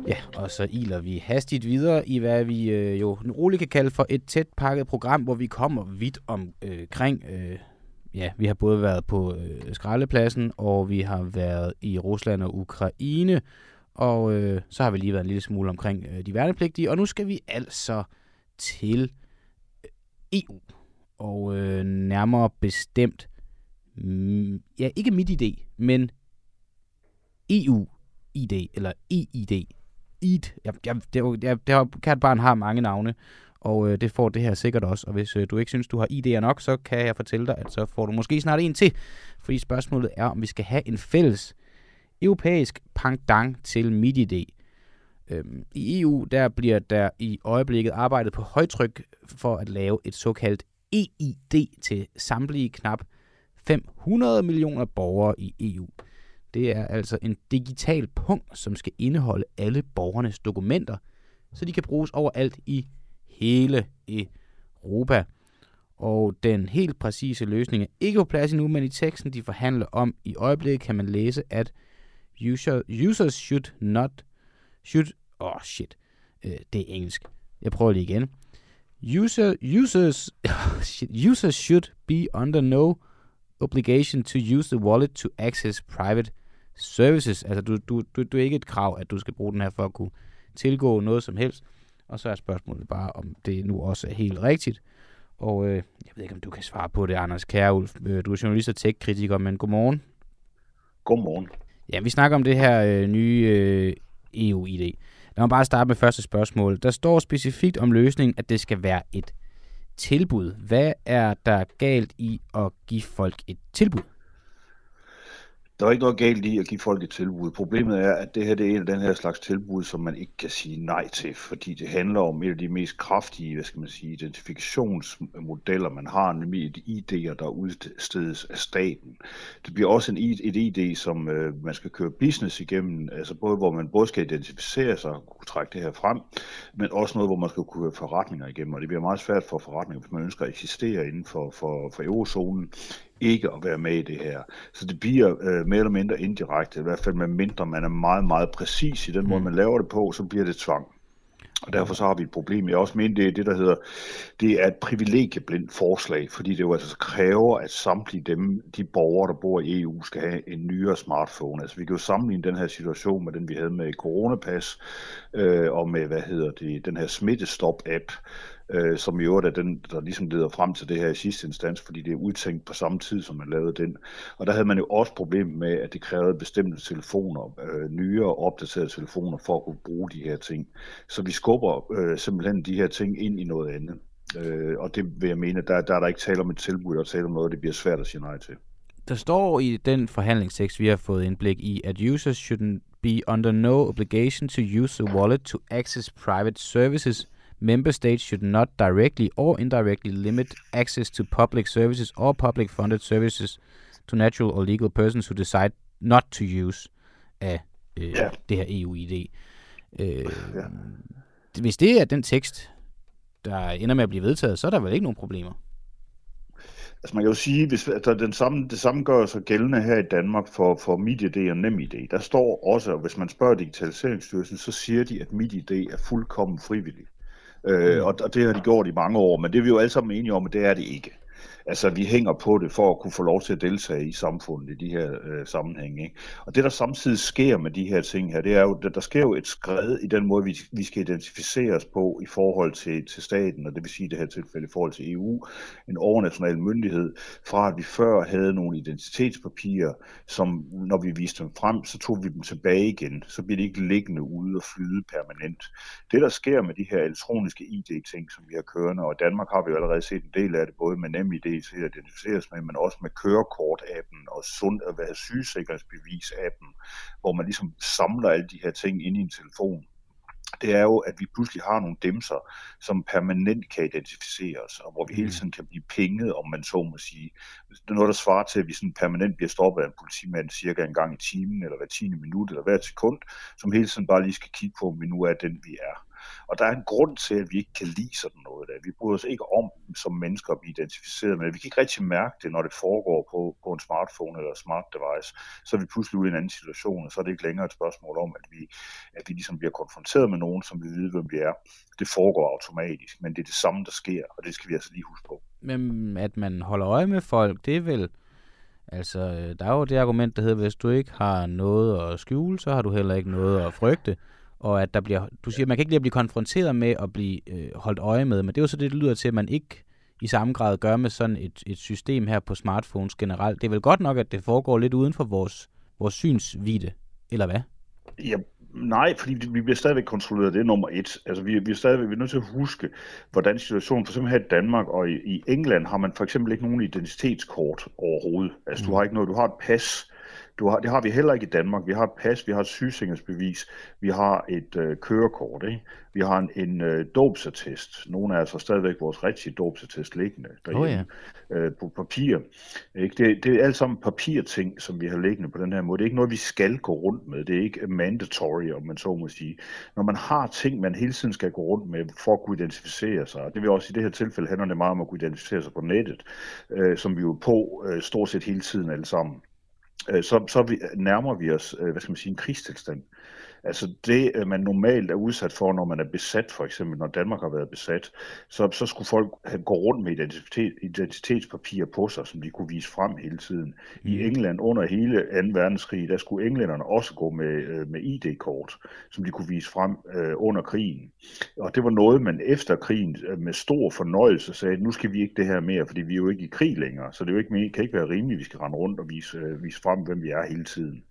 Ja, og så iler vi hastigt videre i, hvad vi øh, jo roligt kan kalde for et tæt pakket program, hvor vi kommer vidt omkring. Øh, øh, ja, vi har både været på øh, skraldepladsen, og vi har været i Rusland og Ukraine, og øh, så har vi lige været en lille smule omkring øh, de værnepligtige, og nu skal vi altså til øh, EU, og øh, nærmere bestemt Mm, ja, ikke mit idé, men EU-ID, eller EID. EID. Jeg, jeg, det, jeg, det har, kært barn har mange navne, og øh, det får det her sikkert også. Og hvis øh, du ikke synes, du har ID'er nok, så kan jeg fortælle dig, at så får du måske snart en til. Fordi spørgsmålet er, om vi skal have en fælles europæisk pangdang til MidiD. Øhm, I EU der bliver der i øjeblikket arbejdet på højtryk for at lave et såkaldt EID til samtlige knap 500 millioner borgere i EU. Det er altså en digital punkt, som skal indeholde alle borgernes dokumenter, så de kan bruges overalt i hele Europa. Og den helt præcise løsning er ikke på plads endnu, men i teksten, de forhandler om i øjeblikket, kan man læse, at user, users should not, should, oh shit, øh, det er engelsk. Jeg prøver lige igen. User, users, shit, users should be under no obligation to use the wallet to access private services. Altså, du, du, du, du er ikke et krav, at du skal bruge den her for at kunne tilgå noget som helst. Og så er spørgsmålet bare, om det nu også er helt rigtigt. Og øh, jeg ved ikke, om du kan svare på det, Anders Kjærulf. Øh, du er journalist og tech-kritiker, men godmorgen. Godmorgen. Ja, vi snakker om det her øh, nye øh, EU-ID. Lad mig bare starte med første spørgsmål. Der står specifikt om løsningen, at det skal være et tilbud. Hvad er der galt i at give folk et tilbud? Der er ikke noget galt i at give folk et tilbud. Problemet er, at det her det er en af den her slags tilbud, som man ikke kan sige nej til, fordi det handler om et af de mest kraftige, hvad skal man sige, identifikationsmodeller, man har, nemlig et ID'er, der udstedes af staten. Det bliver også en, et ID, som øh, man skal køre business igennem, altså både hvor man både skal identificere sig og kunne trække det her frem, men også noget, hvor man skal kunne køre forretninger igennem, og det bliver meget svært for forretninger, hvis man ønsker at eksistere inden for, for, for eurozonen, ikke at være med i det her. Så det bliver øh, mere eller mindre indirekte, i hvert fald med mindre man er meget, meget præcis i den mm. måde, man laver det på, så bliver det tvang. Og derfor så har vi et problem. Jeg også mener, det er det, der hedder, det er et privilegieblindt forslag, fordi det jo altså kræver, at samtlige dem, de borgere, der bor i EU, skal have en nyere smartphone. Altså vi kan jo sammenligne den her situation med den, vi havde med coronapas, øh, og med, hvad hedder det, den her smittestop-app, øh, som i øvrigt er den, der ligesom leder frem til det her i sidste instans, fordi det er udtænkt på samme tid, som man lavede den. Og der havde man jo også problem med, at det krævede bestemte telefoner, øh, nyere opdaterede telefoner, for at kunne bruge de her ting. Så vi skubber øh, simpelthen de her ting ind i noget andet. Øh, og det vil jeg mene, der, der er der ikke tale om et tilbud, der er tale om noget, det bliver svært at sige nej til. Der står i den forhandlingstekst, vi har fået indblik i, at users shouldn't be under no obligation to use the wallet to access private services – member states should not directly or indirectly limit access to public services or public funded services to natural or legal persons who decide not to use af øh, ja. det her EU-ID. Øh, ja. Hvis det er den tekst, der ender med at blive vedtaget, så er der vel ikke nogen problemer? Altså man kan jo sige, hvis der den samme, det samme gør sig gældende her i Danmark for, for MitID og NemID. Der står også, hvis man spørger Digitaliseringsstyrelsen, så siger de, at MitID er fuldkommen frivillig. Øh, mm. og, og det har de gjort i mange år, men det er vi jo alle sammen enige om, at det er det ikke. Altså, vi hænger på det for at kunne få lov til at deltage i samfundet i de her øh, sammenhænge. Ikke? Og det, der samtidig sker med de her ting her, det er jo, der, der sker jo et skred i den måde, vi, vi skal identificeres på i forhold til, til staten, og det vil sige i det her tilfælde i forhold til EU, en overnational myndighed, fra at vi før havde nogle identitetspapirer, som når vi viste dem frem, så tog vi dem tilbage igen. Så bliver de ikke liggende ude og flyde permanent. Det, der sker med de her elektroniske ID-ting, som vi har kørende, og i Danmark har vi jo allerede set en del af det, både med NemID til at identificeres med, men også med kørekort-appen og sund, hvad sygesikringsbevis-appen, hvor man ligesom samler alle de her ting ind i en telefon det er jo, at vi pludselig har nogle demser, som permanent kan identificeres, og hvor vi hele mm. tiden kan blive pinget, om man så må sige. Det er noget, der svarer til, at vi sådan permanent bliver stoppet af en politimand cirka en gang i timen, eller hver 10 minut, eller hver sekund, som hele tiden bare lige skal kigge på, om vi nu er den, vi er. Og der er en grund til, at vi ikke kan lide sådan noget der. Vi bryder os ikke om som mennesker at blive identificeret med. Vi kan ikke rigtig mærke det, når det foregår på, på en smartphone eller smart device. Så er vi pludselig ude i en anden situation, og så er det ikke længere et spørgsmål om, at vi, at vi ligesom bliver konfronteret med nogen, som vi ved, hvem vi er. Det foregår automatisk, men det er det samme, der sker, og det skal vi altså lige huske på. Men at man holder øje med folk, det er vel... Altså, øh, der er jo det argument, der hedder, hvis du ikke har noget at skjule, så har du heller ikke noget at frygte og at der bliver, du siger, man kan ikke lige blive konfronteret med at blive øh, holdt øje med, men det er jo så det, det lyder til, at man ikke i samme grad gør med sådan et, et system her på smartphones generelt. Det er vel godt nok, at det foregår lidt uden for vores, vores synsvide, eller hvad? Ja, nej, fordi vi bliver stadigvæk kontrolleret, det er nummer et. Altså vi, vi er stadigvæk vi er nødt til at huske, hvordan situationen, for eksempel her i Danmark og i, i England, har man for eksempel ikke nogen identitetskort overhovedet. Altså mm. du har ikke noget, du har et pas, du har, det har vi heller ikke i Danmark. Vi har et pas, vi har et sygesikringsbevis, vi har et øh, kørekort, ikke? vi har en, en øh, dobsattest. Nogle er altså stadigvæk vores rigtige dobsattest liggende derhjemme oh, ja. øh, på papir. Ikke? Det, det er alt sammen papirting, som vi har liggende på den her måde. Det er ikke noget, vi skal gå rundt med. Det er ikke mandatory, om man så må sige. Når man har ting, man hele tiden skal gå rundt med for at kunne identificere sig, det vil også i det her tilfælde handler det meget om at kunne identificere sig på nettet, øh, som vi jo på øh, stort set hele tiden alle sammen Øh, så, så vi, nærmer vi os, øh, hvad skal man sige, en krigstilstand. Altså det, øh, man normalt er udsat for, når man er besat, for eksempel når Danmark har været besat, så, så skulle folk have, gå rundt med identitet, identitetspapirer på sig, som de kunne vise frem hele tiden. I mm. England under hele 2. verdenskrig, der skulle englænderne også gå med, øh, med ID-kort, som de kunne vise frem øh, under krigen. Og det var noget, man efter krigen øh, med stor fornøjelse sagde, nu skal vi ikke det her mere, fordi vi er jo ikke i krig længere, så det er jo ikke, kan ikke være rimeligt, at vi skal rende rundt og vise, øh, vise frem, hvem vi er hele tiden.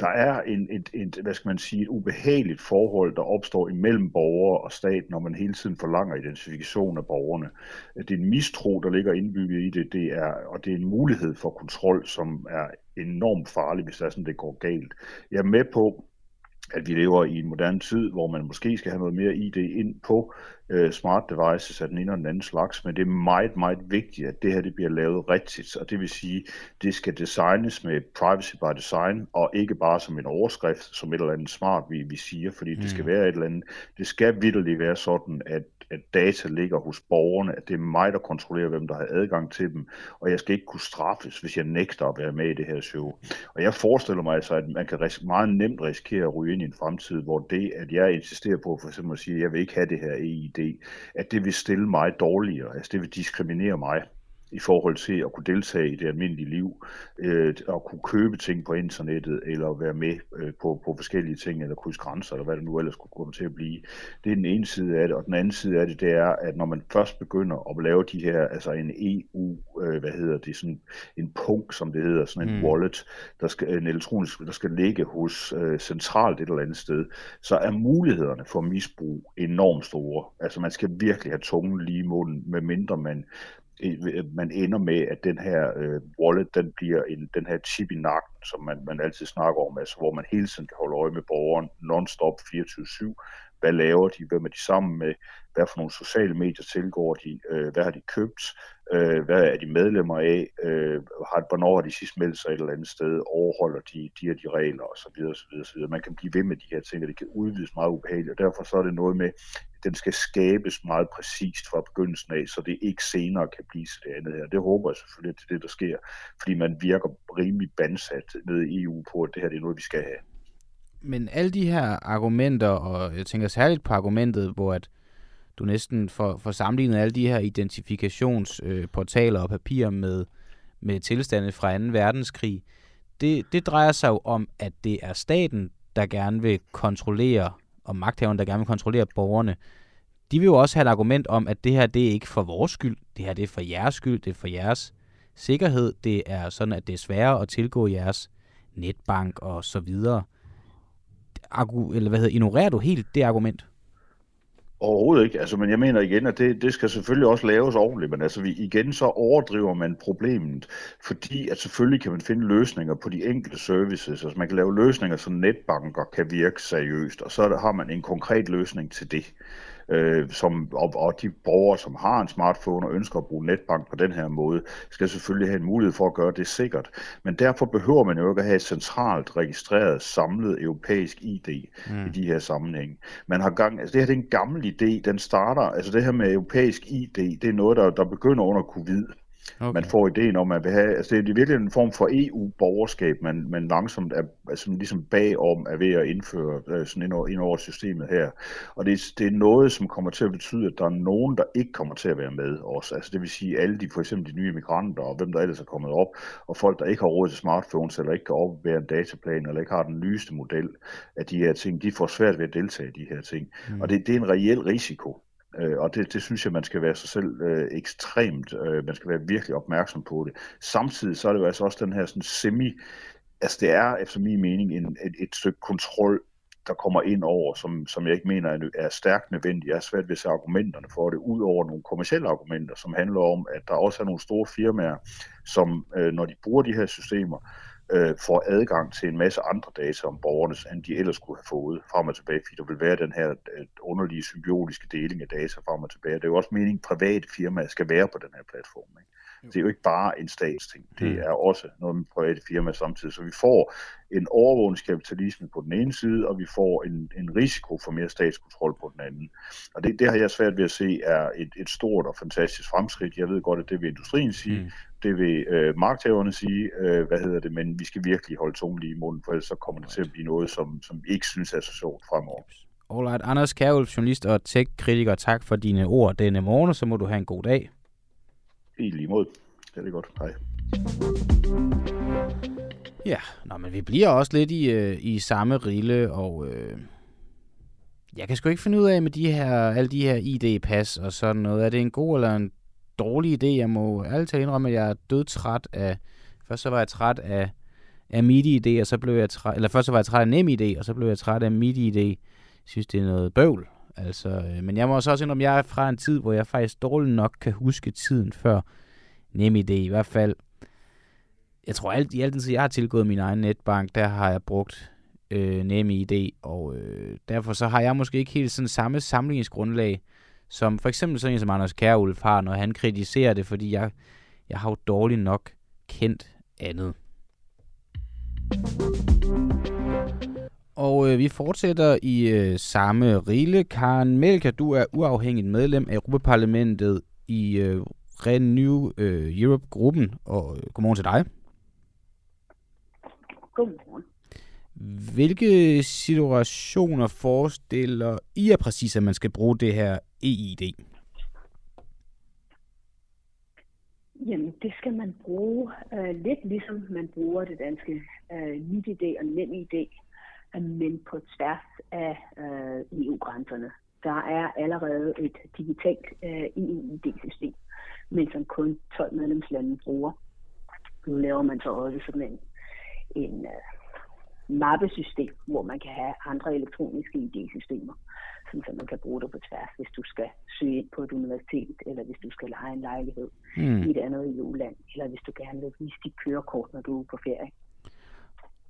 Der er en, et, et, hvad skal man sige, et ubehageligt forhold, der opstår imellem borgere og stat, når man hele tiden forlanger identifikation af borgerne. Det er en mistro, der ligger indbygget i det, det er, og det er en mulighed for kontrol, som er enormt farlig, hvis det er sådan, det går galt. Jeg er med på, at vi lever i en moderne tid, hvor man måske skal have noget mere ID ind på øh, smart devices af den ene og den anden slags, men det er meget, meget vigtigt, at det her det bliver lavet rigtigt, og det vil sige, det skal designes med privacy by design, og ikke bare som en overskrift, som et eller andet smart, vi, vi siger, fordi mm. det skal mm. være et eller andet, det skal vidderligt være sådan, at at data ligger hos borgerne, at det er mig, der kontrollerer, hvem der har adgang til dem, og jeg skal ikke kunne straffes, hvis jeg nægter at være med i det her show. Og jeg forestiller mig altså, at man kan meget nemt risikere at ryge ind i en fremtid, hvor det, at jeg insisterer på for eksempel at sige, at jeg vil ikke have det her EID, at det vil stille mig dårligere, altså det vil diskriminere mig i forhold til at kunne deltage i det almindelige liv, øh, at kunne købe ting på internettet, eller være med øh, på, på forskellige ting, eller krydse grænser, eller hvad det nu ellers kunne komme til at blive. Det er den ene side af det, og den anden side af det, det er, at når man først begynder at lave de her, altså en EU, øh, hvad hedder det, sådan en punkt, som det hedder, sådan en mm. wallet, der skal, en elektronisk, der skal ligge hos øh, centralt et eller andet sted, så er mulighederne for misbrug enormt store. Altså man skal virkelig have tungen lige i munden, medmindre man man ender med, at den her øh, wallet, den bliver en, den her chip i nakken, som man, man altid snakker om, altså hvor man hele tiden kan holde øje med borgeren non-stop 24-7. Hvad laver de? Hvem er de sammen med? Hvad for nogle sociale medier tilgår de? Øh, hvad har de købt? Øh, hvad er de medlemmer af? Øh, har, hvornår har de sidst meldt sig et eller andet sted? Overholder de de her de regler? Og så videre, så videre, så videre. Man kan blive ved med de her ting, og det kan udvides meget ubehageligt, og derfor så er det noget med, at den skal skabes meget præcist fra begyndelsen af, så det ikke senere kan blive til det andet her. Det håber jeg selvfølgelig, at det er det, der sker, fordi man virker rimelig bandsat nede i EU på, at det her det er noget, vi skal have. Men alle de her argumenter, og jeg tænker særligt på argumentet, hvor at du næsten får, får sammenlignet alle de her identifikationsportaler øh, og papirer med, med tilstande fra 2. verdenskrig. Det, det drejer sig jo om, at det er staten, der gerne vil kontrollere, og magthaverne, der gerne vil kontrollere borgerne. De vil jo også have et argument om, at det her det er ikke for vores skyld, det her det er for jeres skyld, det er for jeres sikkerhed, det er sådan, at det er sværere at tilgå jeres netbank og så videre. Argu, eller hvad hedder, ignorerer du helt det argument? Overhovedet ikke. Altså, men jeg mener igen, at det, det skal selvfølgelig også laves ordentligt, men altså vi, igen så overdriver man problemet, fordi at selvfølgelig kan man finde løsninger på de enkelte services. Altså man kan lave løsninger, så netbanker kan virke seriøst, og så har man en konkret løsning til det øh, som, og, og de borgere, som har en smartphone og ønsker at bruge netbank på den her måde, skal selvfølgelig have en mulighed for at gøre det sikkert. Men derfor behøver man jo ikke at have et centralt registreret, samlet europæisk ID mm. i de her sammenhænge. Man har gang, altså det her det er en gammel idé, den starter, altså det her med europæisk ID, det er noget, der, der begynder under covid. Okay. Man får ideen om, at man vil have, altså det er virkelig en form for EU-borgerskab, man, man langsomt er altså ligesom bagom er ved at indføre øh, sådan ind over, ind over systemet her. Og det, det er noget, som kommer til at betyde, at der er nogen, der ikke kommer til at være med også. Altså det vil sige alle de, for eksempel de nye migranter, og hvem der ellers er kommet op, og folk, der ikke har råd til smartphones, eller ikke kan opvære en dataplan, eller ikke har den nyeste model af de her ting, de får svært ved at deltage i de her ting. Mm. Og det, det er en reel risiko. Øh, og det, det synes jeg, man skal være sig selv øh, ekstremt, øh, man skal være virkelig opmærksom på det. Samtidig så er det jo altså også den her sådan semi, altså det er efter min mening en, et, et stykke kontrol, der kommer ind over, som, som jeg ikke mener er, er stærkt nødvendigt. Jeg er svært ved at se argumenterne for det, ud over nogle kommersielle argumenter, som handler om, at der også er nogle store firmaer, som øh, når de bruger de her systemer, øh, får adgang til en masse andre data om borgerne, end de ellers kunne have fået frem og tilbage, fordi der vil være den her øh, underlige symbiotiske deling af data frem og tilbage. Det er jo også meningen, at private firmaer skal være på den her platform. Ikke? Det er jo ikke bare en statsting, det mm. er også noget med private firmaer samtidig. Så vi får en overvågningskapitalisme på den ene side, og vi får en, en risiko for mere statskontrol på den anden. Og det, det har jeg svært ved at se er et, et stort og fantastisk fremskridt. Jeg ved godt, at det vil industrien sige, mm. det vil øh, markthaverne sige, øh, hvad hedder det, men vi skal virkelig holde tungen lige i munden, for ellers så kommer det til at blive noget, som, som vi ikke synes er så sjovt fremover. Alright, Anders Kærulf, journalist og tech-kritiker, tak for dine ord denne morgen, så må du have en god dag. I lige måde. Det er det godt. Hej. Ja, nå, men vi bliver også lidt i, øh, i samme rille, og øh, jeg kan sgu ikke finde ud af med de her, alle de her ID-pas og sådan noget. Er det en god eller en dårlig idé? Jeg må ærligt talt indrømme, at jeg er død træt af... Først så var jeg træt af, af MIDI-ID, og så blev jeg træt, eller først så var jeg træt af NemID, og så blev jeg træt af MIDI-ID. Jeg synes, det er noget bøvl. Altså, øh, men jeg må også indrømme, at jeg er fra en tid, hvor jeg faktisk dårligt nok kan huske tiden før NemID. I hvert fald, jeg tror alt i alt den tid, jeg har tilgået min egen netbank, der har jeg brugt øh, NemID, og øh, derfor så har jeg måske ikke helt sådan samme samlingsgrundlag, som for eksempel sådan en som Anders Kærulf har, når han kritiserer det, fordi jeg, jeg har jo dårligt nok kendt andet. Og øh, vi fortsætter i øh, samme rille. Karen Melker, du er uafhængigt medlem af Europaparlamentet i øh, Renew øh, Europe-gruppen, og øh, godmorgen til dig. Godmorgen. Hvilke situationer forestiller I er præcis, at man skal bruge det her EID? Jamen, det skal man bruge øh, lidt ligesom man bruger det danske øh, MitID og NemID, men på tværs af øh, EU-grænserne. Der er allerede et digitalt øh, EU-ID-system, men som kun 12 medlemslande bruger. Nu laver man så også sådan en, en øh, mappesystem, hvor man kan have andre elektroniske ID-systemer, så man kan bruge det på tværs, hvis du skal søge ind på et universitet, eller hvis du skal lege en lejlighed mm. i et andet EU-land, eller hvis du gerne vil vise dit kørekort, når du er på ferie.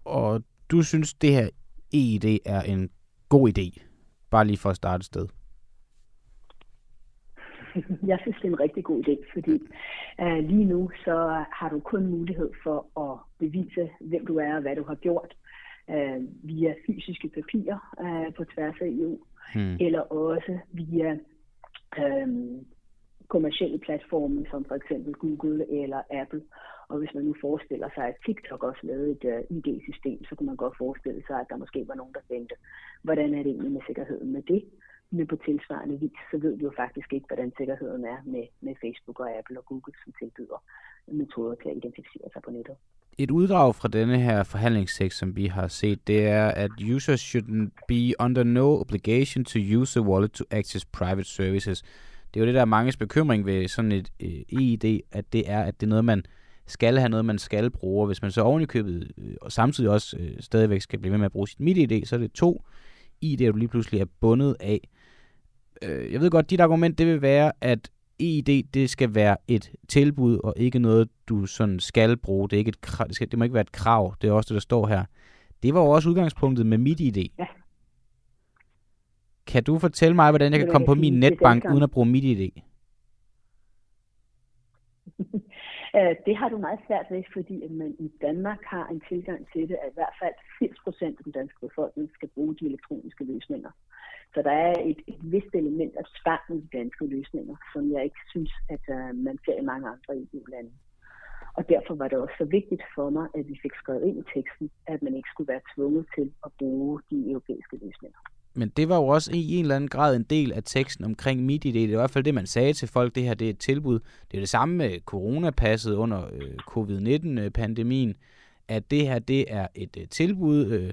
Og du synes, det her EID er en god idé? Bare lige for at starte et sted. Jeg synes, det er en rigtig god idé, fordi uh, lige nu så har du kun mulighed for at bevise, hvem du er og hvad du har gjort uh, via fysiske papirer uh, på tværs af EU, hmm. eller også via um, kommersielle platforme, som for eksempel Google eller Apple. Og hvis man nu forestiller sig, at TikTok også lavede et øh, uh, ID-system, så kunne man godt forestille sig, at der måske var nogen, der tænkte, hvordan er det egentlig med sikkerheden med det? Men på tilsvarende vis, så ved vi jo faktisk ikke, hvordan sikkerheden er med, med Facebook og Apple og Google, som tilbyder metoder til at identificere sig på nettet. Et uddrag fra denne her forhandlingstekst, som vi har set, det er, at users shouldn't be under no obligation to use a wallet to access private services. Det er jo det, der er manges bekymring ved sådan et øh, EID, at det er, at det er noget, man skal have noget, man skal bruge. Og hvis man så ovenikøbet øh, og samtidig også øh, stadigvæk skal blive ved med at bruge sit MitID, så er det to ID'er, du lige pludselig er bundet af. Øh, jeg ved godt, dit argument det vil være, at EID det skal være et tilbud, og ikke noget, du sådan skal bruge. Det, er ikke et krav, det, skal, det må ikke være et krav. Det er også det, der står her. Det var jo også udgangspunktet med mit ID. Ja. Kan du fortælle mig, hvordan jeg kan komme på min netbank uden at bruge mit ID? Øh, det har du meget svært ved, fordi at man i Danmark har en tilgang til det, at i hvert fald 80 procent af den danske befolkning skal bruge de elektroniske løsninger. Så der er et, et vist element af tvang i de danske løsninger, som jeg ikke synes, at uh, man ser i mange andre EU-lande. Og derfor var det også så vigtigt for mig, at vi fik skrevet ind i teksten, at man ikke skulle være tvunget til at bruge de europæiske løsninger. Men det var jo også i en eller anden grad en del af teksten omkring MitID. Det er i hvert fald det, man sagde til folk, det her det er et tilbud. Det er det samme med coronapasset under øh, covid-19-pandemien, at det her det er et øh, tilbud. Øh,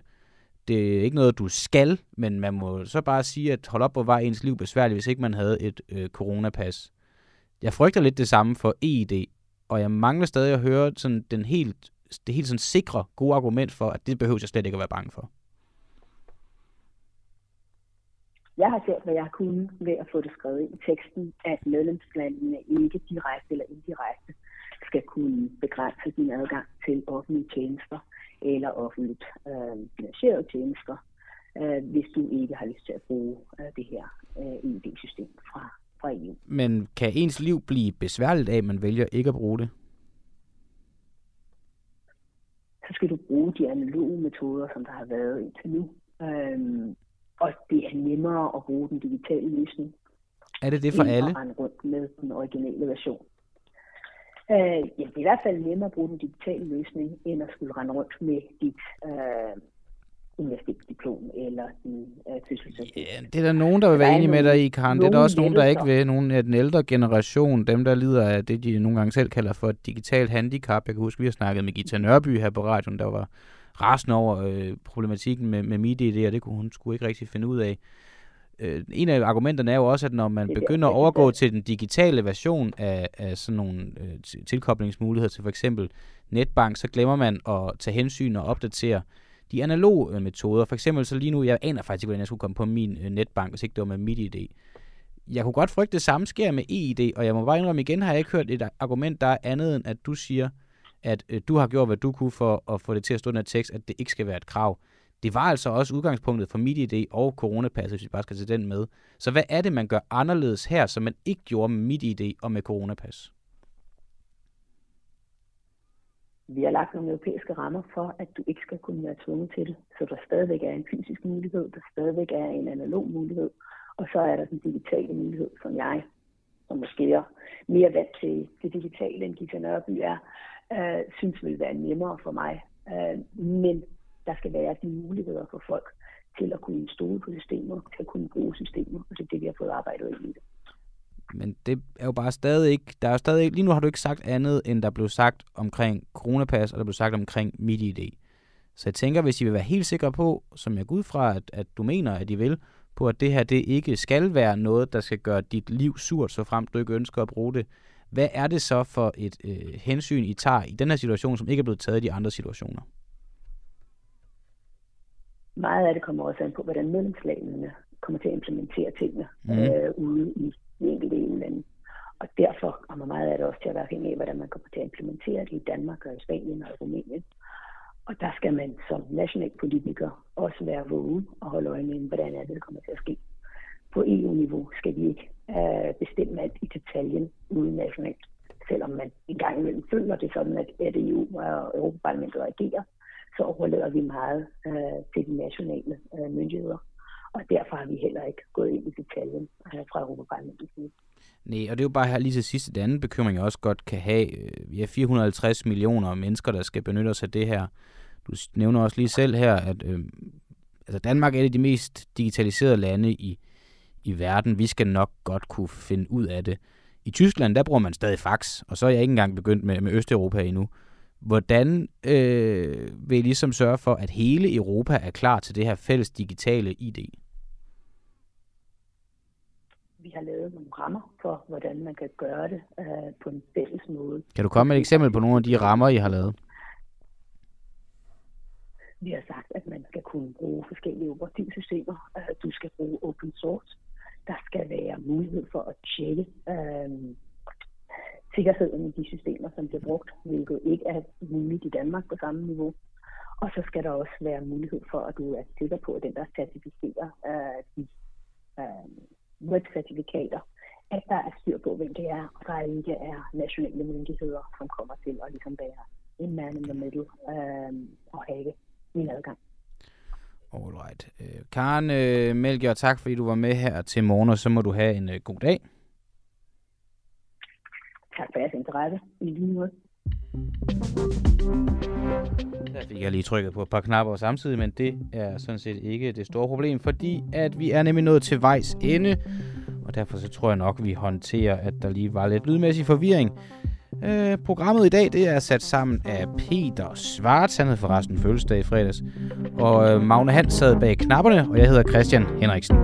det er ikke noget, du skal, men man må så bare sige, at hold op, hvor var ens liv besværligt, hvis ikke man havde et øh, coronapas. Jeg frygter lidt det samme for EID, og jeg mangler stadig at høre sådan den helt, det helt sådan sikre, gode argument for, at det behøver jeg slet ikke at være bange for. Jeg har gjort, hvad jeg har kunnet ved at få det skrevet i teksten, at medlemslandene ikke direkte eller indirekte skal kunne begrænse din adgang til offentlige tjenester eller offentligt øh, finansierede tjenester, øh, hvis du ikke har lyst til at bruge øh, det her øh, ID-system fra, fra EU. Men kan ens liv blive besværligt af, at man vælger ikke at bruge det? Så skal du bruge de analoge metoder, som der har været indtil nu. Øhm, og det er nemmere at bruge den digitale løsning. Er det det for alle? At rundt med den originale version. Øh, ja, det er i hvert fald nemmere at bruge den digitale løsning, end at skulle rende rundt med dit øh, universitetsdiplom eller din øh, fødselsdagsdiplom. Ja, det er der nogen, der vil være enige med dig i, Karen. Det er der også nogen, der ikke vil. Nogen af den ældre generation, dem der lider af det, de nogle gange selv kalder for et digitalt handicap. Jeg kan huske, vi har snakket med Gita Nørby her på radioen, der var rasende over øh, problematikken med, med MIDI, og det kunne hun skulle ikke rigtig finde ud af. øh, en af argumenterne er jo også, at når man er begynder at overgå til den digitale version af, af sådan nogle øh, tilkoblingsmuligheder til for eksempel netbank, så glemmer man at tage hensyn og opdatere de analoge metoder. For eksempel så lige nu, jeg aner faktisk ikke, hvordan jeg skulle komme på min øh, netbank, hvis ikke det var med mit ID. Jeg kunne godt frygte, det samme sker med EID, og jeg må bare indrømme igen, har jeg ikke hørt et argument, der er andet end, at du siger, at øh, du har gjort, hvad du kunne for at få det til at stå i den her tekst, at det ikke skal være et krav. Det var altså også udgangspunktet for MitID og coronapasset, hvis vi bare skal til den med. Så hvad er det, man gør anderledes her, som man ikke gjorde med MitID og med coronapas? Vi har lagt nogle europæiske rammer for, at du ikke skal kunne være tvunget til det. Så der stadigvæk er en fysisk mulighed, der stadigvæk er en analog mulighed, og så er der den digitale mulighed, som jeg, som måske er mere vant til det digitale, end Gita Nørby er, øh, synes vil være nemmere for mig. Øh, men der skal være de muligheder for folk til at kunne stole på systemer, til at kunne bruge systemer, og det er det, vi har fået arbejdet ind i det. Men det er jo bare stadig ikke, der er jo stadig lige nu har du ikke sagt andet, end der blev sagt omkring coronapas, og der blev sagt omkring MitID. Så jeg tænker, hvis I vil være helt sikre på, som jeg går ud fra, at, at du mener, at I vil, på at det her det ikke skal være noget, der skal gøre dit liv surt, så frem du ikke ønsker at bruge det. Hvad er det så for et øh, hensyn, I tager i den her situation, som ikke er blevet taget i de andre situationer? Meget af det kommer også an på, hvordan medlemslandene kommer til at implementere tingene mm. øh, ude i de enkelte EU-lande. Og derfor kommer meget af det også til at være afhængig af, hvordan man kommer til at implementere det i Danmark og i Spanien og i Rumænien. Og der skal man som nationalpolitiker også være vågen og holde øje med, hvordan er det, der kommer til at ske. På EU-niveau skal vi ikke øh, bestemme alt i detaljen ude nationalt. Selvom man en gang imellem føler det sådan, at, at EU og Europaparlamentet agerer, så overlader vi meget øh, til de nationale øh, myndigheder. Og derfor har vi heller ikke gået ind i detaljen øh, fra Europaparlamentets side. Nej, og det er jo bare her lige til sidst, det anden bekymring, jeg også godt kan have. Øh, vi har 450 millioner mennesker, der skal benytte os af det her. Du nævner også lige selv her, at øh, altså Danmark er et af de mest digitaliserede lande i, i verden. Vi skal nok godt kunne finde ud af det. I Tyskland, der bruger man stadig fax, og så er jeg ikke engang begyndt med, med Østeuropa endnu. Hvordan øh, vil I ligesom sørge for, at hele Europa er klar til det her fælles digitale ID? Vi har lavet nogle rammer for, hvordan man kan gøre det øh, på en fælles måde. Kan du komme med et eksempel på nogle af de rammer, I har lavet? Vi har sagt, at man skal kunne bruge forskellige operativsystemer. Øh, Du skal bruge open source. Der skal være mulighed for at tjekke øh, sikkerheden i de systemer, som bliver brugt, hvilket ikke er muligt i Danmark på samme niveau. Og så skal der også være mulighed for, at du er sikker på, at den, der certificerer øh, de øh, webcertifikater, at der er styr på, hvem det er, og der ikke er nationale myndigheder, som kommer til at ligesom være en man in the middle øh, og have min adgang. Alright. Øh, Karen øh, Melchior, tak fordi du var med her til morgen, og så må du have en øh, god dag. Tak for jeres interesse. I lige måde. Der fik jeg lige trykket på et par knapper samtidig, men det er sådan set ikke det store problem, fordi at vi er nemlig nået til vejs ende, og derfor så tror jeg nok, vi håndterer, at der lige var lidt lydmæssig forvirring. Øh, programmet i dag, det er sat sammen af Peter Svarts, han havde forresten fødselsdag i fredags, og øh, Magne Hans sad bag knapperne, og jeg hedder Christian Henriksen.